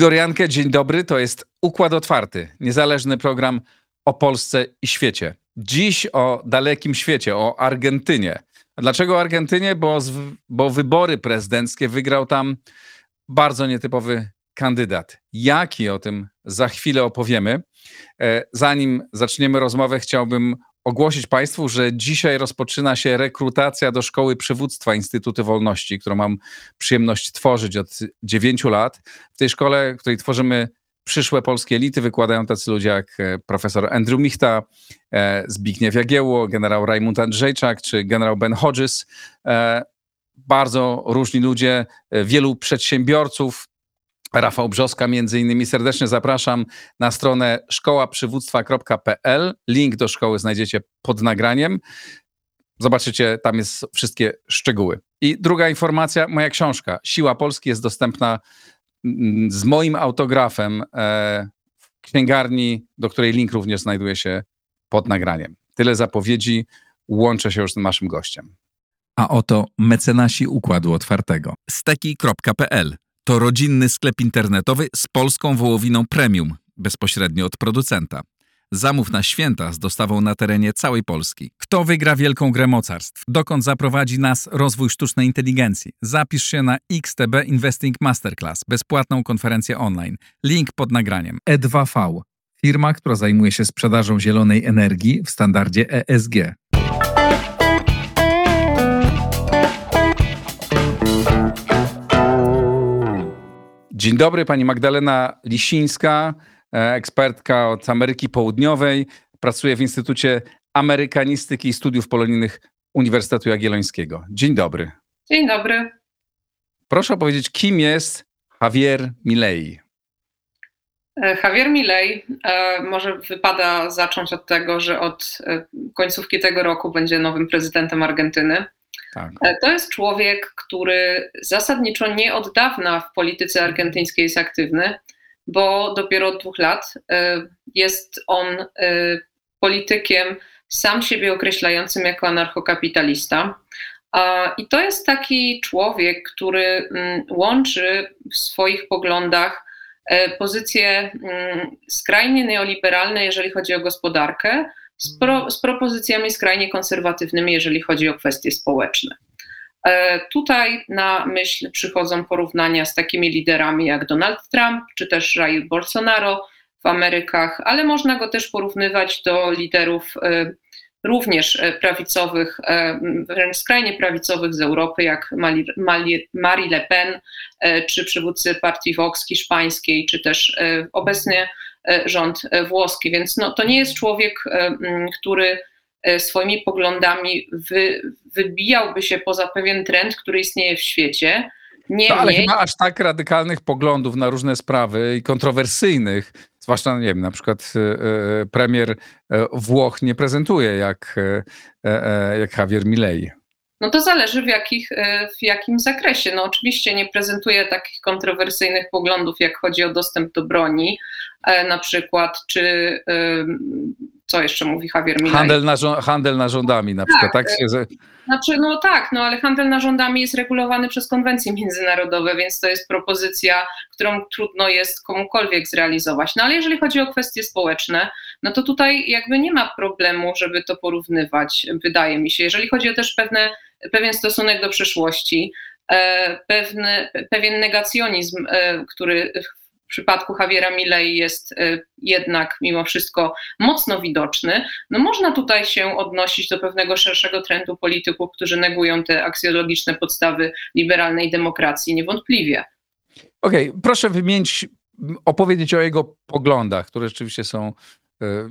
Igor Jankę, dzień dobry. To jest Układ Otwarty, niezależny program o Polsce i świecie. Dziś o dalekim świecie, o Argentynie. A dlaczego Argentynie? Bo, bo wybory prezydenckie wygrał tam bardzo nietypowy kandydat. Jaki o tym za chwilę opowiemy. E, zanim zaczniemy rozmowę, chciałbym ogłosić Państwu, że dzisiaj rozpoczyna się rekrutacja do Szkoły Przywództwa Instytutu Wolności, którą mam przyjemność tworzyć od 9 lat. W tej szkole, w której tworzymy przyszłe polskie elity, wykładają tacy ludzie jak e, profesor Andrew Michta, e, Zbigniew Jagiełło, generał Rajmund Andrzejczak czy generał Ben Hodges. E, bardzo różni ludzie, wielu przedsiębiorców, Rafał Brzoska między innymi. Serdecznie zapraszam na stronę szkołaprzywództwa.pl. Link do szkoły znajdziecie pod nagraniem. Zobaczycie, tam jest wszystkie szczegóły. I druga informacja, moja książka Siła Polski jest dostępna mm, z moim autografem e, w księgarni, do której link również znajduje się pod nagraniem. Tyle zapowiedzi. Łączę się już z naszym gościem. A oto mecenasi Układu Otwartego. steki.pl to rodzinny sklep internetowy z polską wołowiną premium, bezpośrednio od producenta. Zamów na święta z dostawą na terenie całej Polski. Kto wygra wielką grę mocarstw? Dokąd zaprowadzi nas rozwój sztucznej inteligencji? Zapisz się na XTB Investing Masterclass, bezpłatną konferencję online. Link pod nagraniem. E2V, firma, która zajmuje się sprzedażą zielonej energii w standardzie ESG. Dzień dobry, pani Magdalena Lisińska, e, ekspertka od Ameryki Południowej. Pracuje w Instytucie Amerykanistyki i Studiów Polonijnych Uniwersytetu Jagiellońskiego. Dzień dobry. Dzień dobry. Proszę opowiedzieć, kim jest Javier Milei? E, Javier Milei, e, może wypada zacząć od tego, że od końcówki tego roku będzie nowym prezydentem Argentyny. Tak. E, to jest człowiek, który zasadniczo nie od dawna w polityce argentyńskiej jest aktywny, bo dopiero od dwóch lat e, jest on e, politykiem sam siebie określającym jako anarchokapitalista. I to jest taki człowiek, który mm, łączy w swoich poglądach pozycje mm, skrajnie neoliberalne, jeżeli chodzi o gospodarkę, z, pro, z propozycjami skrajnie konserwatywnymi, jeżeli chodzi o kwestie społeczne. E, tutaj na myśl przychodzą porównania z takimi liderami jak Donald Trump czy też Jair Bolsonaro w Amerykach, ale można go też porównywać do liderów e, również prawicowych, e, wręcz skrajnie prawicowych z Europy, jak Marie Le Pen, czy przywódcy partii Vox hiszpańskiej, czy też obecnie rząd e, włoski. Więc no, to nie jest człowiek, e, który swoimi poglądami wy, wybijałby się poza pewien trend, który istnieje w świecie. Nie, no, ale chyba aż tak radykalnych poglądów na różne sprawy i kontrowersyjnych, zwłaszcza, nie wiem, na przykład premier Włoch nie prezentuje jak, jak Javier Milei. No to zależy w, jakich, w jakim zakresie. No oczywiście nie prezentuje takich kontrowersyjnych poglądów, jak chodzi o dostęp do broni, E, na przykład, czy co jeszcze mówi Javier Milei? Handel, na, handel narządami na przykład, tak? tak się... Znaczy, no tak, no ale handel narządami jest regulowany przez konwencje międzynarodowe, więc to jest propozycja, którą trudno jest komukolwiek zrealizować. No ale jeżeli chodzi o kwestie społeczne, no to tutaj jakby nie ma problemu, żeby to porównywać, wydaje mi się. Jeżeli chodzi o też pewne, pewien stosunek do przeszłości, e, pewny, pewien negacjonizm, e, który w przypadku Javiera Milei jest y, jednak mimo wszystko mocno widoczny, no można tutaj się odnosić do pewnego szerszego trendu polityków, którzy negują te aksjologiczne podstawy liberalnej demokracji, niewątpliwie. Okej, okay, proszę wymienić, opowiedzieć o jego poglądach, które rzeczywiście są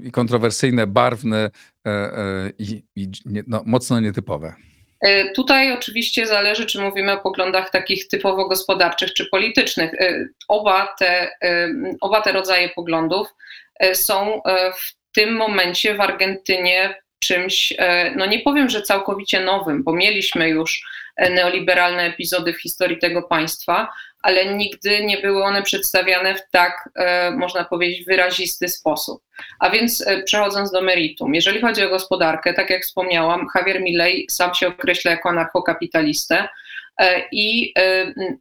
i kontrowersyjne, barwne i, i no, mocno nietypowe. E, tutaj oczywiście zależy, czy mówimy o poglądach takich typowo gospodarczych czy politycznych. E, oba te, e, oba te rodzaje poglądów są w tym momencie w Argentynie czymś, no nie powiem, że całkowicie nowym, bo mieliśmy już neoliberalne epizody w historii tego państwa, ale nigdy nie były one przedstawiane w tak, e, można powiedzieć, wyrazisty sposób. A więc e, przechodząc do meritum, jeżeli chodzi o gospodarkę, tak jak wspomniałam, Javier Milei sam się określa jako anarchokapitalistę. i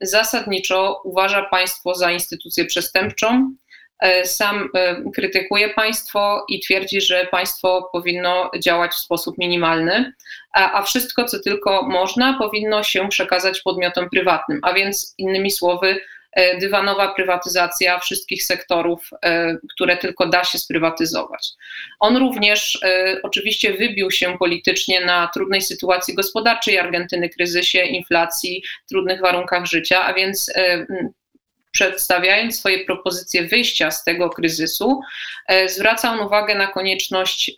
zasadniczo uważa państwo za instytucję przestępczą. Sam krytykuje państwo i twierdzi, że państwo powinno działać w sposób minimalny, a, wszystko, co tylko można, powinno się przekazać podmiotom prywatnym, a więc innymi słowy, E, dywanowa prywatyzacja wszystkich sektorów, e, które tylko da się sprywatyzować. On również e, oczywiście wybił się politycznie na trudnej sytuacji gospodarczej Argentyny, kryzysie, inflacji, trudnych warunkach życia, a więc przedstawiając swoje propozycje wyjścia z tego kryzysu, zwraca on uwagę na konieczność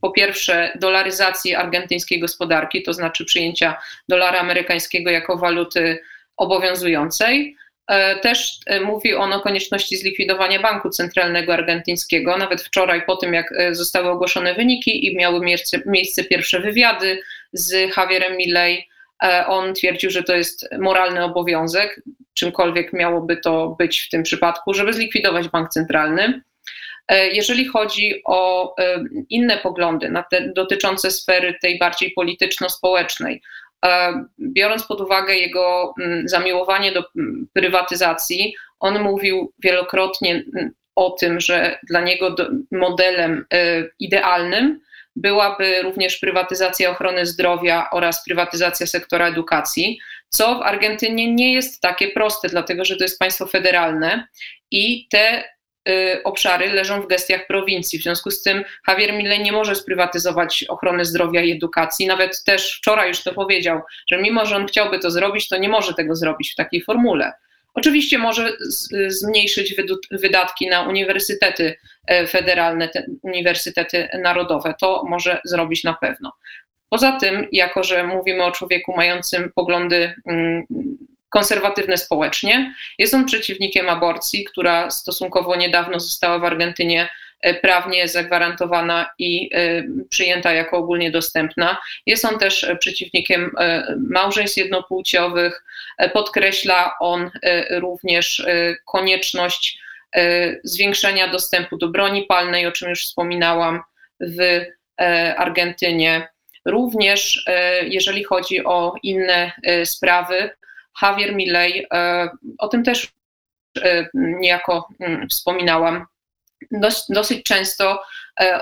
po pierwsze dolaryzacji argentyńskiej gospodarki, to znaczy przyjęcia dolara amerykańskiego jako waluty obowiązującej. E, też e, mówi on o konieczności zlikwidowania Banku Centralnego Argentyńskiego. Nawet wczoraj, po tym jak e, zostały ogłoszone wyniki i miały miejsce pierwsze wywiady z Javierem Milley, on twierdził, że to jest moralny obowiązek, czymkolwiek miałoby to być w tym przypadku, żeby zlikwidować bank centralny. Jeżeli chodzi o inne poglądy te, dotyczące sfery tej bardziej polityczno-społecznej, E, biorąc pod uwagę jego mm, zamiłowanie do mm, prywatyzacji, on mówił wielokrotnie mm, o tym, że dla niego modelem e, idealnym byłaby również prywatyzacja ochrony zdrowia oraz prywatyzacja sektora edukacji, co w Argentynie nie jest takie proste, dlatego że to jest państwo federalne i te Y, obszary leżą w gestiach prowincji. W związku z tym Javier Milei nie może sprywatyzować ochrony zdrowia i edukacji. Nawet też wczoraj już to powiedział, że mimo, że on chciałby to zrobić, to nie może tego zrobić w takiej formule. Oczywiście może zmniejszyć wydatki na uniwersytety e, federalne, uniwersytety narodowe. To może zrobić na pewno. Poza tym, jako że mówimy o człowieku mającym poglądy mm, konserwatywne społecznie. Jest on przeciwnikiem aborcji, która stosunkowo niedawno została w Argentynie e, prawnie zagwarantowana i e, przyjęta jako ogólnie dostępna. Jest on też przeciwnikiem e, małżeństw jednopłciowych. Podkreśla on również konieczność zwiększenia dostępu do broni palnej, o czym już wspominałam w Argentynie. Również jeżeli chodzi o inne sprawy, Javier Milei, e, o tym też e, niejako mm, wspominałam, dosyć często e,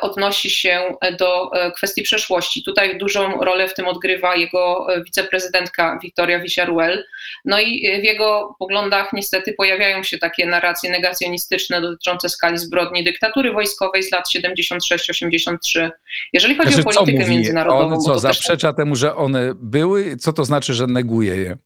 odnosi się do kwestii przeszłości. Tutaj dużą rolę w tym odgrywa jego wiceprezydentka Victoria Villaruel. No i w jego poglądach niestety pojawiają się takie narracje negacjonistyczne dotyczące skali zbrodni dyktatury wojskowej z lat 76-83. Jeżeli chodzi znaczy, o politykę międzynarodową... On co, zaprzecza też... temu, że one były? Co to znaczy, że neguje je?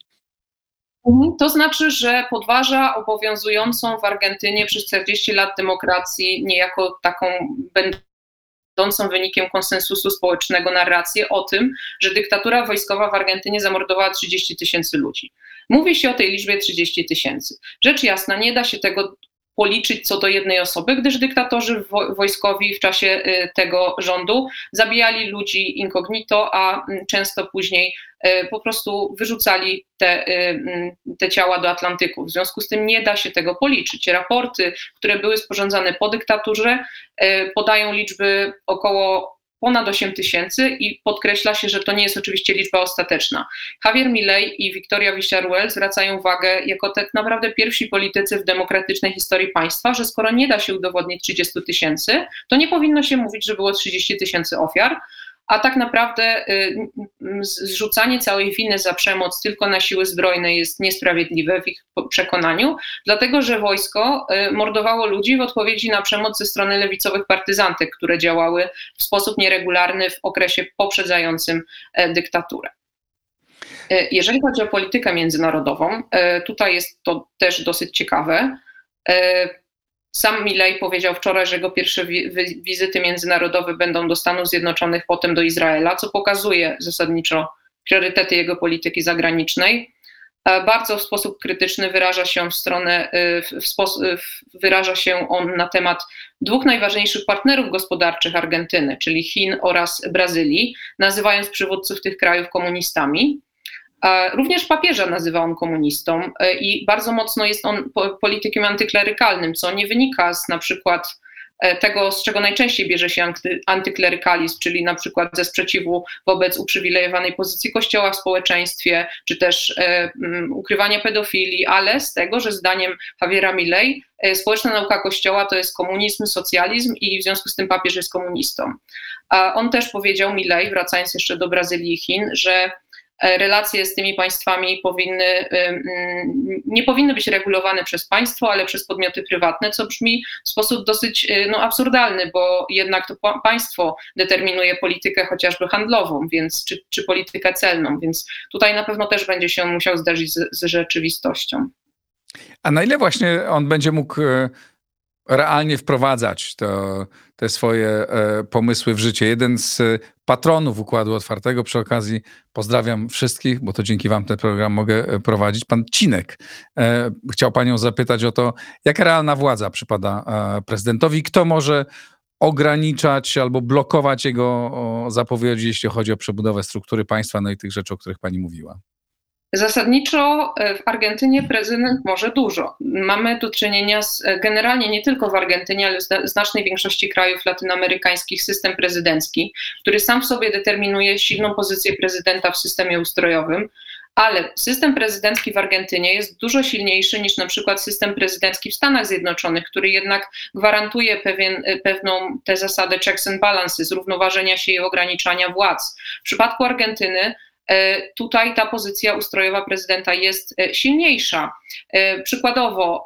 Mhm. To znaczy, że podważa obowiązującą w Argentynie przez 40 lat demokracji, niejako taką będącą wynikiem konsensusu społecznego narrację o tym, że dyktatura wojskowa w Argentynie zamordowała 30 tysięcy ludzi. Mówi się o tej liczbie 30 tysięcy. Rzecz jasna, nie da się tego policzyć co do jednej osoby, gdyż dyktatorzy wojskowi w czasie y, tego rządu zabijali ludzi incognito, a mm, często później po prostu wyrzucali te, mm, te ciała do Atlantyku. W związku z tym nie da się tego policzyć. Raporty, które były sporządzane po dyktaturze, podają liczby około ponad 8 tysięcy i podkreśla się, że to nie jest oczywiście liczba ostateczna. Javier Milei i Victoria Villarruel zwracają uwagę jako tak naprawdę pierwsi politycy w demokratycznej historii państwa, że skoro nie da się udowodnić 30 tysięcy, to nie powinno się mówić, że było 30 tysięcy ofiar, a tak naprawdę y, zrzucanie całej winy za przemoc tylko na siły zbrojne jest niesprawiedliwe w ich przekonaniu, dlatego że wojsko y, mordowało ludzi w odpowiedzi na przemoc ze strony lewicowych partyzantek, które działały w sposób nieregularny w okresie poprzedzającym e, dyktaturę. E, jeżeli chodzi o politykę międzynarodową, e, tutaj jest to też dosyć ciekawe. Sam Milei powiedział wczoraj, że jego pierwsze wizyty międzynarodowe będą do Stanów Zjednoczonych, potem do Izraela, co pokazuje zasadniczo priorytety jego polityki zagranicznej. E, bardzo w sposób krytyczny wyraża się w stronę, e, w sposób, wyraża się on na temat dwóch najważniejszych partnerów gospodarczych Argentyny, czyli Chin oraz Brazylii, nazywając przywódców tych krajów komunistami. Również papieża nazywa on komunistą e, i bardzo mocno jest on politykiem antyklerykalnym, co nie wynika z na przykład tego, z czego najczęściej bierze się anty, antyklerykalizm, czyli na przykład ze sprzeciwu wobec uprzywilejowanej pozycji Kościoła w społeczeństwie, czy też um, ukrywania pedofilii, ale z tego, że zdaniem Javiera Milley społeczna nauka Kościoła to jest komunizm, socjalizm i w związku z tym papież jest komunistą. On też powiedział, Milley, wracając jeszcze do Brazylii i Chin, że E, relacje z tymi państwami powinny, nie powinny być regulowane przez państwo, ale przez podmioty prywatne, co brzmi w sposób dosyć y, no, absurdalny, bo jednak to państwo determinuje politykę chociażby handlową, więc, czy, czy politykę celną, więc tutaj na pewno też będzie się musiał zderzyć z, z rzeczywistością. A na ile właśnie on będzie mógł e, realnie wprowadzać to, te swoje e, pomysły w życie. Jeden z patronów Układu Otwartego, przy okazji pozdrawiam wszystkich, bo to dzięki wam ten program mogę e, prowadzić, pan Cinek. E, chciał panią zapytać o to, jaka realna władza przypada prezydentowi, kto może ograniczać albo blokować jego zapowiedzi, jeśli chodzi o przebudowę struktury państwa, no i tych rzeczy, o których pani mówiła. Zasadniczo e, w Argentynie prezydent może dużo. Mamy do czynienia z, e, generalnie nie tylko w Argentynie, ale w znacznej większości krajów latynoamerykańskich system prezydencki, który sam w sobie determinuje silną pozycję prezydenta w systemie ustrojowym, ale system prezydencki w Argentynie jest dużo silniejszy niż na przykład system prezydencki w Stanach Zjednoczonych, który jednak gwarantuje pewien, e, pewną tę zasadę checks and balances, równoważenia się i ograniczania władz. W przypadku Argentyny tutaj ta pozycja ustrojowa prezydenta jest e, silniejsza. E, przykładowo,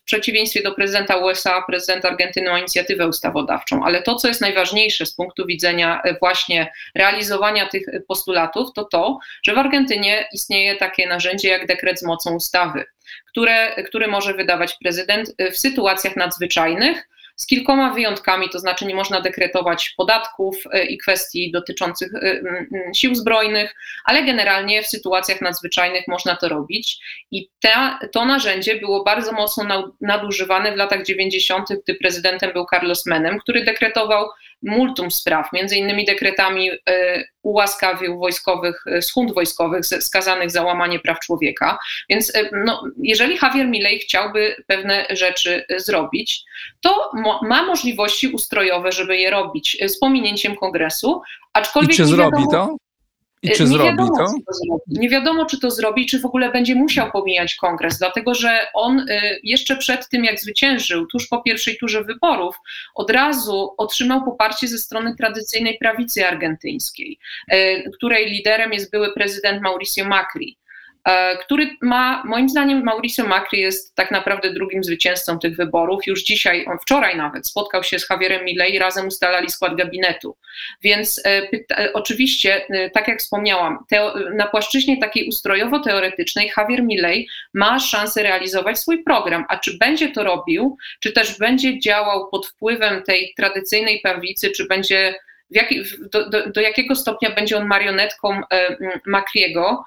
w przeciwieństwie do prezydenta USA, prezydent Argentyny ma inicjatywę ustawodawczą, ale to, co jest najważniejsze z punktu widzenia właśnie realizowania tych postulatów, to to, że w Argentynie istnieje takie narzędzie jak dekret z mocą ustawy, które, który może wydawać prezydent w sytuacjach nadzwyczajnych z kilkoma wyjątkami, to znaczy nie można dekretować podatków e, i kwestii dotyczących e, sił zbrojnych, ale generalnie w sytuacjach nadzwyczajnych można to robić. I ta, to narzędzie było bardzo mocno nadużywane w latach 90., gdy prezydentem był Carlos Menem, który dekretował multum spraw, między innymi dekretami e, ułaskawił wojskowych, schund wojskowych skazanych za łamanie praw człowieka. Więc no, jeżeli Javier Milei chciałby pewne rzeczy zrobić, to ma możliwości ustrojowe, żeby je robić z pominięciem kongresu, aczkolwiek I czy zrobi wiadomo, to? I czy nie zrobi wiadomo, to? to. Nie wiadomo, czy to zrobi, czy w ogóle będzie musiał pomijać kongres, dlatego że on y, jeszcze przed tym, jak zwyciężył, tuż po pierwszej turze wyborów, od razu otrzymał poparcie ze strony tradycyjnej prawicy argentyńskiej, y, której liderem jest były prezydent Mauricio Macri. E, który ma, moim zdaniem, Mauricio Macri jest tak naprawdę drugim zwycięzcą tych wyborów. Już dzisiaj, on wczoraj nawet spotkał się z Javierem Milei, razem ustalali skład gabinetu. Więc e, e, oczywiście, tak jak wspomniałam, na płaszczyźnie takiej ustrojowo-teoretycznej Javier Milei ma szansę realizować swój program, a czy będzie to robił, czy też będzie działał pod wpływem tej tradycyjnej prawicy, czy będzie Jaki, do, do, do, jakiego stopnia będzie on marionetką Macriego,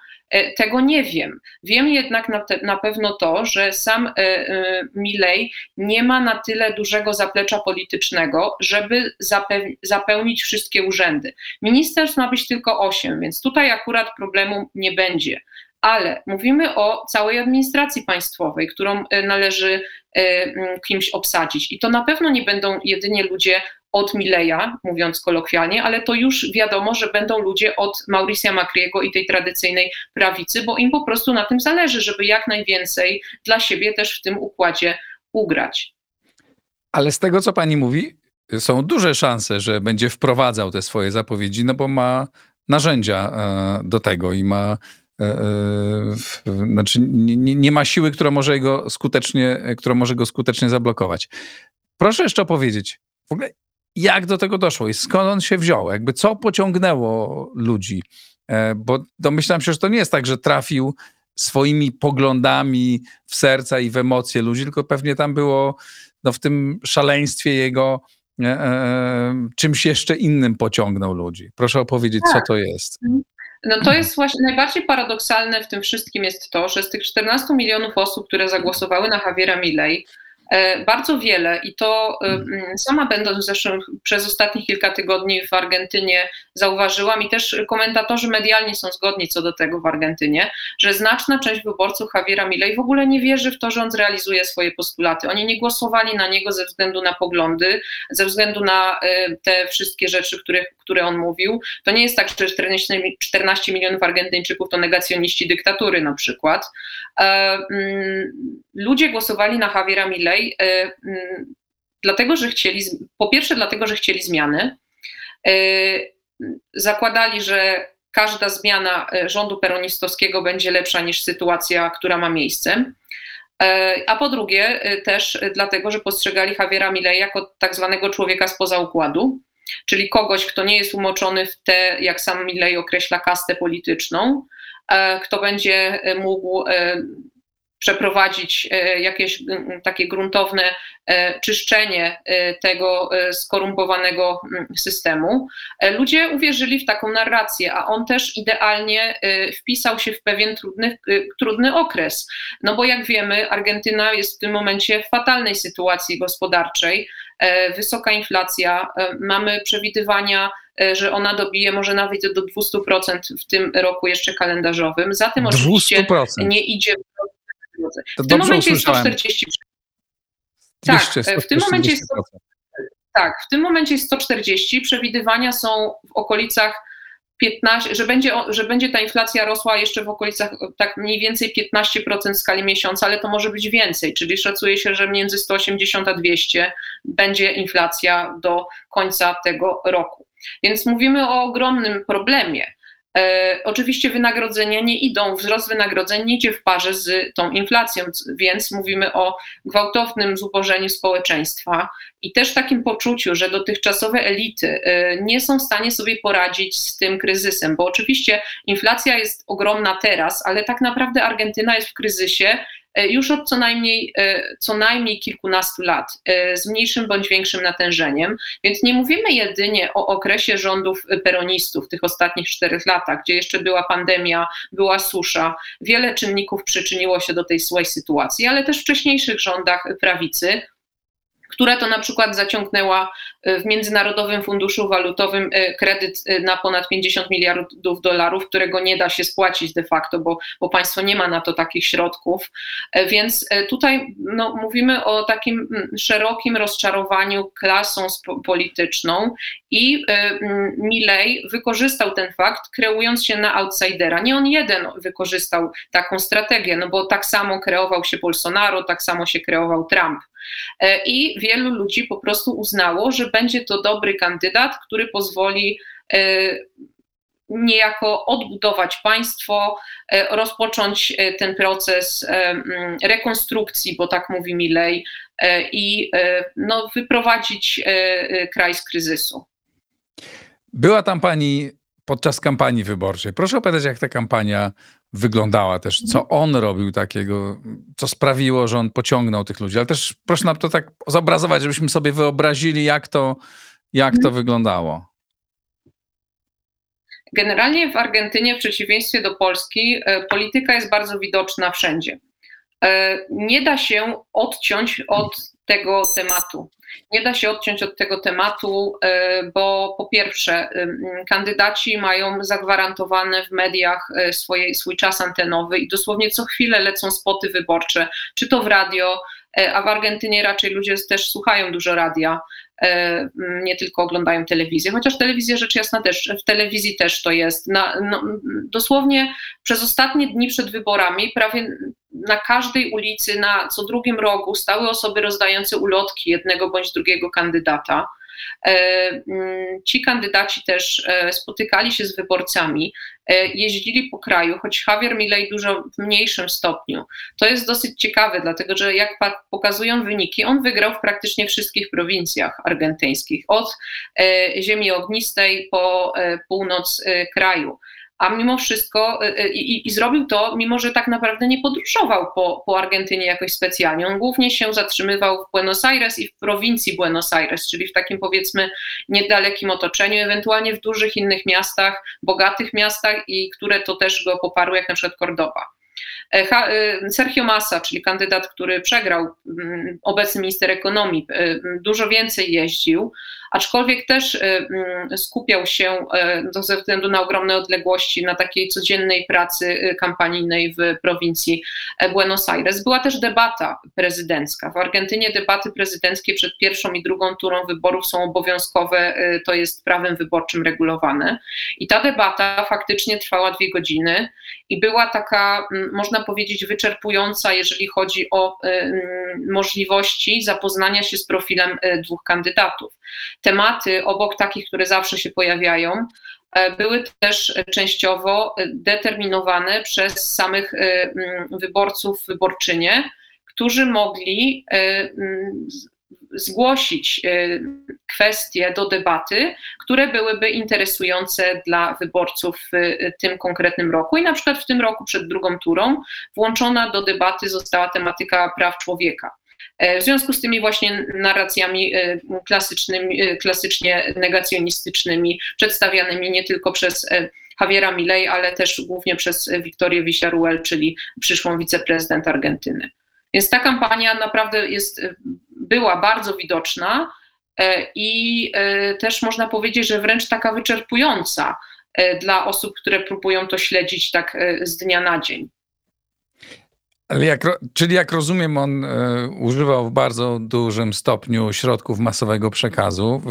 tego nie wiem. Wiem jednak na, te, na pewno to, że sam e, e, Milei nie ma na tyle dużego zaplecza politycznego, żeby zapełnić wszystkie urzędy. Ministerstw ma być tylko osiem, więc tutaj akurat problemu nie będzie ale mówimy o całej administracji państwowej, którą należy kimś obsadzić. I to na pewno nie będą jedynie ludzie od Mileja, mówiąc kolokwialnie, ale to już wiadomo, że będą ludzie od Mauricia Macriego i tej tradycyjnej prawicy, bo im po prostu na tym zależy, żeby jak najwięcej dla siebie też w tym układzie ugrać. Ale z tego, co pani mówi, są duże szanse, że będzie wprowadzał te swoje zapowiedzi, no bo ma narzędzia e, do tego i ma e, e, znaczy nie, nie, ma siły, która może go skutecznie, która może go skutecznie zablokować. Proszę jeszcze opowiedzieć, w ogóle jak do tego doszło i skąd on się wziął, jakby co pociągnęło ludzi. E, bo domyślam się, że to nie jest tak, że trafił swoimi poglądami w serca i w emocje ludzi, tylko pewnie tam było no, w tym szaleństwie jego e, e, czymś jeszcze innym pociągnął ludzi. Proszę opowiedzieć, tak. co to jest. No to jest właśnie najbardziej paradoksalne w tym wszystkim jest to, że z tych 14 milionów osób, które zagłosowały na Javiera Milei, E, bardzo wiele i to e, mm, sama będąc zresztą przez ostatnich kilka tygodni w Argentynie zauważyłam i też komentatorzy medialni są zgodni co do tego w Argentynie, że znaczna część wyborców Javiera Milei w ogóle nie wierzy w to, że on zrealizuje swoje postulaty. Oni nie głosowali na niego ze względu na poglądy, ze względu na e, te wszystkie rzeczy, które, które on mówił. To nie jest tak, że 14, 14 milionów Argentyńczyków to negacjoniści dyktatury na przykład. E, mm, Ludzie głosowali na Javiera Milei e, mm, dlatego, że chcieli, po pierwsze dlatego, że chcieli zmiany. E, Zakładali, że każda zmiana rządu peronistowskiego będzie lepsza niż sytuacja, która ma miejsce. A po drugie też dlatego, że postrzegali Javiera Milei jako tak zwanego człowieka spoza układu, czyli kogoś, kto nie jest umoczony w tę, jak sam Milei określa, kastę polityczną, e, kto będzie e, mógł e, przeprowadzić jakieś takie gruntowne czyszczenie tego skorumpowanego systemu. Ludzie uwierzyli w taką narrację, a on też idealnie wpisał się w pewien trudny, trudny okres. No bo jak wiemy, Argentyna jest w tym momencie w fatalnej sytuacji gospodarczej, wysoka inflacja, e, mamy przewidywania, e, że ona dobije może nawet do 200% w tym roku jeszcze kalendarzowym. Za tym oczywiście 200%. nie idzie. To W tym momencie jest usłyszałem. 140. Tak, 200, w tym momencie jest 140%. Tak, w tym momencie jest 140. Przewidywania są w okolicach 15, że będzie, że będzie ta inflacja rosła jeszcze w okolicach e, tak mniej więcej 15% w skali miesiąca, ale to może być więcej, czyli szacuje się, że między 180 a 200 będzie inflacja do końca tego roku. Więc mówimy o ogromnym problemie. E, oczywiście wynagrodzenia nie idą, wzrost wynagrodzeń nie idzie w parze z tą inflacją, więc mówimy o gwałtownym zubożeniu społeczeństwa i też takim poczuciu, że dotychczasowe elity e, nie są w stanie sobie poradzić z tym kryzysem, bo oczywiście inflacja jest ogromna teraz, ale tak naprawdę Argentyna jest w kryzysie już od co najmniej, e, co najmniej kilkunastu lat, e, z mniejszym bądź większym natężeniem. Więc nie mówimy jedynie o okresie rządów peronistów, tych ostatnich czterech latach, gdzie jeszcze była pandemia, była susza. Wiele czynników przyczyniło się do tej złej sytuacji, ale też wcześniejszych rządach prawicy, która to na przykład zaciągnęła e, w Międzynarodowym Funduszu Walutowym e, kredyt e, na ponad 50 miliardów dolarów, którego nie da się spłacić de facto, bo, bo państwo nie ma na to takich środków. Więc tutaj no, mówimy o takim szerokim rozczarowaniu klasą polityczną i Milley wykorzystał ten fakt, kreując się na outsidera. Nie on jeden wykorzystał taką strategię, no bo tak samo kreował się Bolsonaro, tak samo się kreował Trump. E, I wielu ludzi po prostu uznało, że będzie to dobry kandydat, który pozwoli e, niejako odbudować państwo, e, rozpocząć ten proces rekonstrukcji, bo tak mówi Milley, e, i no, wyprowadzić kraj z kryzysu. Była tam pani podczas kampanii wyborczej. Proszę opowiadać, jak ta kampania wyglądała też, co on robił takiego, co sprawiło, że on pociągnął tych ludzi. Ale też proszę nam to tak zobrazować, żebyśmy sobie wyobrazili, jak to, jak to wyglądało. Generalnie w Argentynie, w przeciwieństwie do Polski, e, polityka jest bardzo widoczna wszędzie. E, Nie da się odciąć od tego tematu. Nie da się odciąć od tego tematu, e, bo po pierwsze, kandydaci mają zagwarantowane w mediach e, swój czas antenowy i dosłownie co chwilę lecą spoty wyborcze, czy to w radio, a w Argentynie raczej ludzie też słuchają dużo radia, nie tylko oglądają telewizję, chociaż telewizja rzecz jasna też, w telewizji też to jest. Na, no, dosłownie przez ostatnie dni przed wyborami prawie na każdej ulicy, na co drugim rogu stały osoby rozdające ulotki jednego bądź drugiego kandydata. E, mm, Ci kandydaci też e, spotykali się z wyborcami, e, jeździli po kraju, choć Javier Milei dużo w mniejszym stopniu. To jest dosyć ciekawe, dlatego że jak pokazują wyniki, on wygrał w praktycznie wszystkich prowincjach argentyńskich, od ziemi ognistej po północ kraju. A mimo wszystko e, e, i, i zrobił to, mimo że tak naprawdę nie podróżował po, po Argentynie jakoś specjalnie. On głównie się zatrzymywał w Buenos Aires i w prowincji Buenos Aires, czyli w takim powiedzmy niedalekim otoczeniu, ewentualnie w dużych innych miastach, bogatych miastach i które to też go poparły, jak na przykład Cordoba. Sergio Massa, czyli kandydat, który przegrał, mm, obecny minister ekonomii, dużo więcej jeździł, aczkolwiek też skupiał się ze względu na ogromne odległości na takiej codziennej pracy kampanijnej w prowincji Buenos Aires. Była też debata prezydencka. W Argentynie debaty prezydenckie przed pierwszą i drugą turą wyborów są obowiązkowe, to jest prawem wyborczym regulowane. I ta debata faktycznie trwała dwie godziny i była taka, mm, można powiedzieć, wyczerpująca, jeżeli chodzi o y, mm, możliwości zapoznania się z profilem y, dwóch kandydatów. Tematy obok takich, które zawsze się pojawiają, e, były też częściowo determinowane przez samych y, mm, wyborców, wyborczynie, którzy mogli zgłosić y, kwestie do debaty, które byłyby interesujące dla wyborców w tym konkretnym roku. I na przykład w tym roku przed drugą turą włączona do debaty została tematyka praw człowieka. E, w związku z tymi właśnie narracjami e, klasycznymi, e, klasycznie negacjonistycznymi, przedstawianymi nie tylko przez Javiera Milei, ale też głównie przez Wiktorię Villarruel, czyli przyszłą wiceprezydent Argentyny. Więc ta kampania naprawdę jest była bardzo widoczna i też można powiedzieć, że wręcz taka wyczerpująca dla osób, które próbują to śledzić tak z dnia na dzień. Ale jak, czyli jak rozumiem, on y, używał w bardzo dużym stopniu środków masowego przekazu,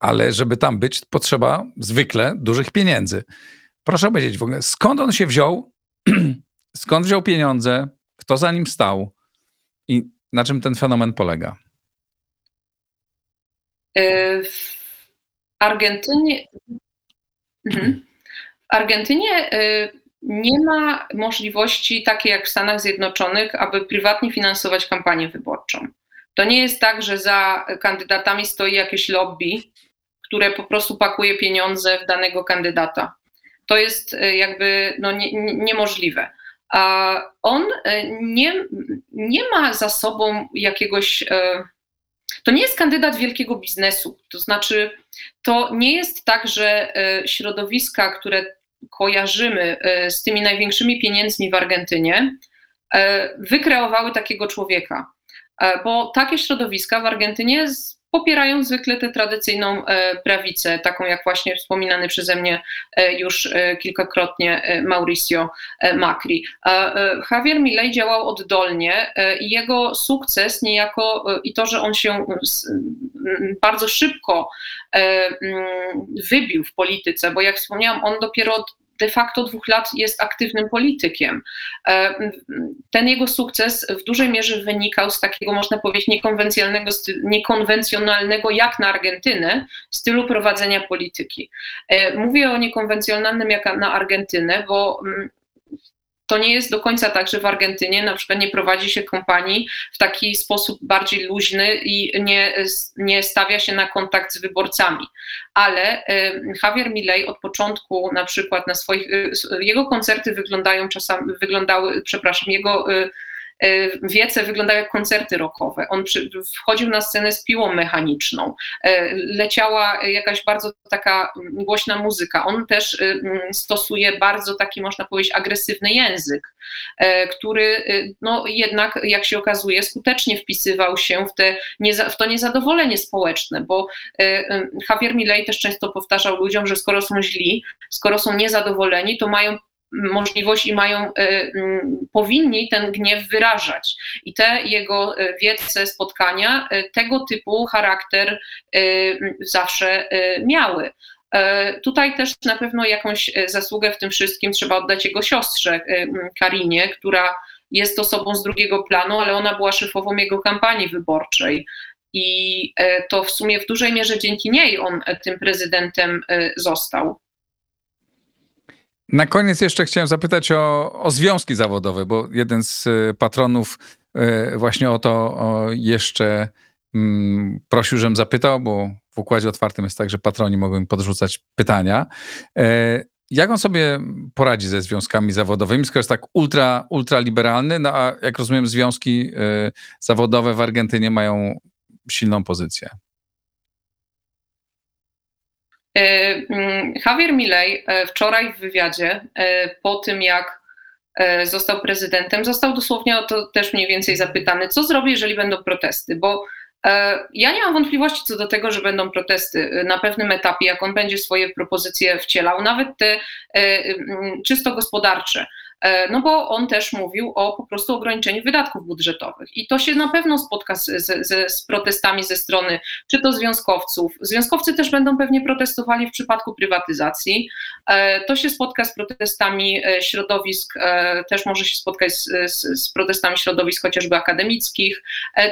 ale żeby tam być, potrzeba zwykle dużych pieniędzy. Proszę powiedzieć w ogóle, skąd on się wziął, skąd wziął pieniądze, kto za nim stał i na czym ten fenomen polega? E, w Argentynie. Mhm. W Argentynie e, nie ma możliwości takiej jak w Stanach Zjednoczonych, aby prywatnie finansować kampanię wyborczą. To nie jest tak, że za kandydatami stoi jakieś lobby, które po prostu pakuje pieniądze w danego kandydata. To jest e, jakby no, nie, niemożliwe on e, nie, nie ma za sobą jakiegoś. E, to nie jest kandydat wielkiego biznesu. To znaczy, to nie jest tak, że środowiska, które kojarzymy z tymi największymi pieniędzmi w Argentynie, wykreowały takiego człowieka. Bo takie środowiska w Argentynie popierają zwykle tę tradycyjną e, prawicę, taką jak właśnie wspominany przeze mnie e, już e, kilkakrotnie Mauricio Macri. Javier Milei działał oddolnie i jego sukces niejako i to, że on się bardzo szybko wybił w polityce, bo jak wspomniałam, on dopiero od de facto dwóch lat jest aktywnym politykiem. E, ten jego sukces w dużej mierze wynikał z takiego, można powiedzieć, niekonwencjonalnego, niekonwencjonalnego jak na Argentynę stylu prowadzenia polityki. E, mówię o niekonwencjonalnym jak na Argentynę, bo mm, to nie jest do końca tak, że w Argentynie na przykład nie prowadzi się kampanii w taki sposób bardziej luźny i nie, nie stawia się na kontakt z wyborcami. Ale Javier Milei od początku na przykład na swoich, y, jego koncerty wyglądają czasami, wyglądały, przepraszam, jego y, wiece wyglądały jak koncerty rockowe. On przy, wchodził na scenę z piłą mechaniczną, e, leciała jakaś bardzo taka głośna muzyka. On też e, stosuje bardzo taki, można powiedzieć, agresywny język, który no, jednak, jak się okazuje, skutecznie wpisywał się w, te, w to niezadowolenie społeczne, bo Javier Milei też często powtarzał ludziom, że skoro są źli, skoro są niezadowoleni, to mają możliwość i mają, y, powinni ten gniew wyrażać. I te jego y, wiece, spotkania y, tego typu charakter zawsze miały. Tutaj też na pewno jakąś zasługę w tym wszystkim trzeba oddać jego siostrze Karinie, która jest osobą z drugiego planu, ale ona była szefową jego kampanii wyborczej. I to w sumie w dużej mierze dzięki niej on tym prezydentem został. Na koniec jeszcze chciałem zapytać o, o związki zawodowe, bo jeden z e, patronów e, właśnie o to jeszcze mm, prosił, żebym zapytał, bo w układzie otwartym jest tak, że patroni mogą mi podrzucać pytania. E, jak on sobie poradzi ze związkami zawodowymi, skoro jest tak ultra, ultraliberalny, no a jak rozumiem, związki zawodowe w Argentynie mają silną pozycję? E, mm, Javier Milei e, wczoraj w wywiadzie, e, po tym jak został prezydentem, został dosłownie o to też mniej więcej zapytany, co zrobi, jeżeli będą protesty, bo ja nie mam wątpliwości co do tego, że będą protesty na pewnym etapie, jak on będzie swoje propozycje wcielał, nawet te czysto gospodarcze. E, no bo on też mówił o po prostu ograniczeniu wydatków budżetowych. I to się na pewno spotka z, z, z, protestami ze strony czy to związkowców. Związkowcy też będą pewnie protestowali w przypadku prywatyzacji. E, to się spotka z protestami e, środowisk, też może się spotkać z, z, z protestami środowisk chociażby akademickich,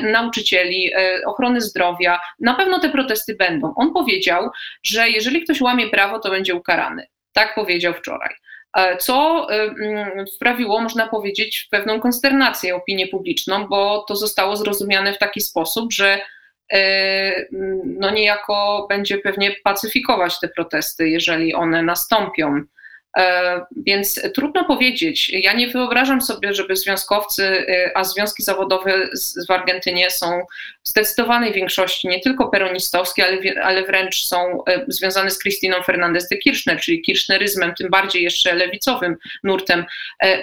nauczycieli, ochrony zdrowia. Na pewno te protesty będą. On powiedział, że jeżeli ktoś łamie prawo, to będzie ukarany. Tak powiedział wczoraj. E, co e, mm, wprawiło, można powiedzieć, w pewną konsternację opinię publiczną, bo to zostało zrozumiane w taki sposób, że e, mm, no niejako będzie pewnie pacyfikować te protesty, jeżeli one nastąpią. E, więc trudno powiedzieć. Ja nie wyobrażam sobie, żeby związkowcy, e, a związki zawodowe w Argentynie są w zdecydowanej większości nie tylko peronistowskie, ale, ale wręcz są e, związane z Christiną Fernandez de Kirchner, czyli kirchneryzmem, tym bardziej jeszcze lewicowym nurtem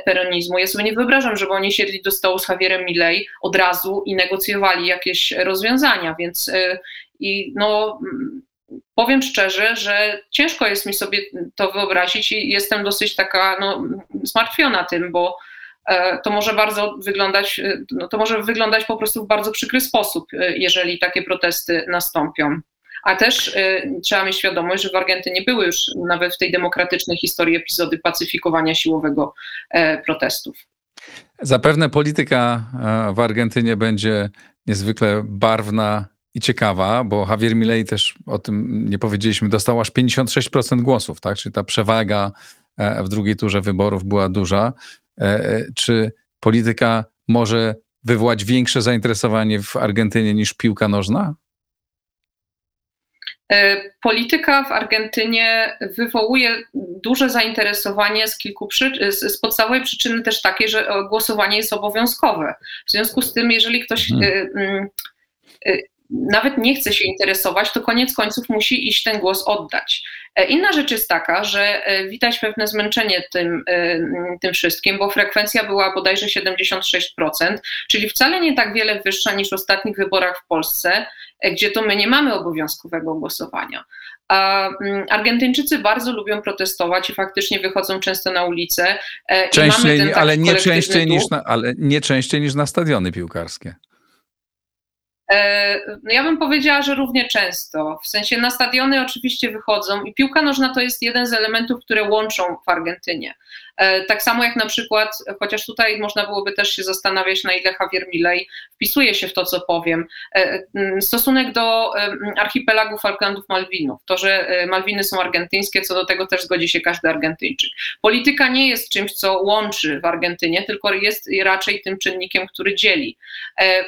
peronizmu. Ja sobie nie wyobrażam, żeby oni siedli do stołu z Javierem Milley od razu i negocjowali jakieś rozwiązania, więc i no powiem szczerze, że ciężko jest mi sobie to wyobrazić i jestem dosyć taka no, zmartwiona tym, bo e, to może bardzo wyglądać, e, no, to może wyglądać po prostu w bardzo przykry sposób, e, jeżeli takie protesty nastąpią. A też trzeba mieć świadomość, że w Argentynie były już nawet w tej demokratycznej historii epizody pacyfikowania siłowego protestów. Zapewne polityka w Argentynie będzie niezwykle barwna i ciekawa, bo Javier Milei też o tym nie powiedzieliśmy, dostał aż 56% głosów, tak? Czyli ta przewaga e, w drugiej turze wyborów była duża. E, e, czy polityka może wywołać większe zainteresowanie w Argentynie niż piłka nożna? Polityka w Argentynie wywołuje duże zainteresowanie z kilku przyczyn, z podstawowej przyczyny też takiej, że głosowanie jest obowiązkowe. W związku z tym, jeżeli ktoś hmm nawet nie chce się interesować, to koniec końców musi iść ten głos oddać. E, inna rzecz jest taka, że e, widać pewne zmęczenie tym, e, tym wszystkim, bo frekwencja była bodajże 76%, czyli wcale nie tak wiele wyższa niż w ostatnich wyborach w Polsce, gdzie to my nie mamy obowiązkowego głosowania. A Argentyńczycy bardzo lubią protestować i faktycznie wychodzą często na ulicę. Częściej, ale nie częściej, niż na, ale nie częściej niż na stadiony piłkarskie. E, no ja bym powiedziała, że równie często. W sensie na stadiony oczywiście wychodzą i piłka nożna to jest jeden z elementów, które łączą w Argentynie. E, tak samo jak na przykład, chociaż tutaj można byłoby też się zastanawiać, na ile Javier Milei wpisuje się w to, co powiem, e, stosunek do archipelagu Falklandów Malwinów. To, że Malwiny są argentyńskie, co do tego też zgodzi się każdy Argentyńczyk. Polityka nie jest czymś, co łączy w Argentynie, tylko jest raczej tym czynnikiem, który dzieli.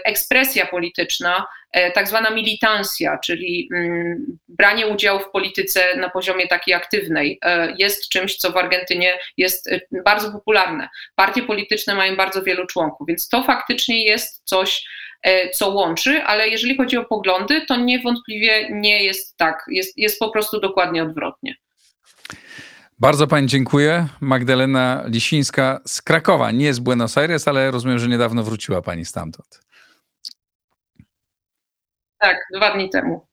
Ekspresja polityczna E, tak zwana militancja, czyli mm, branie udziału w polityce na poziomie takiej aktywnej, e, jest czymś, co w Argentynie jest e, bardzo popularne. Partie polityczne mają bardzo wielu członków, więc to faktycznie jest coś, co łączy, ale jeżeli chodzi o poglądy, to niewątpliwie nie jest tak. Jest, jest po prostu dokładnie odwrotnie. Bardzo Pani dziękuję. Magdalena Lisińska z Krakowa, nie z Buenos Aires, ale rozumiem, że niedawno wróciła Pani stamtąd. Tak, dwa dni temu.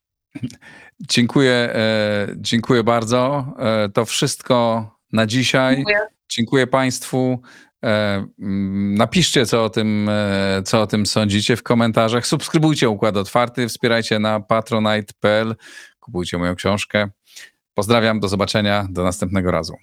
Dziękuję, e, dziękuję bardzo. E, to wszystko na dzisiaj. Dziękuję, dziękuję Państwu. E, mm, napiszcie, co o, tym, co o tym sądzicie w komentarzach. Subskrybujcie Układ Otwarty, wspierajcie na patronite.pl, kupujcie moją książkę. Pozdrawiam, do zobaczenia, do następnego razu.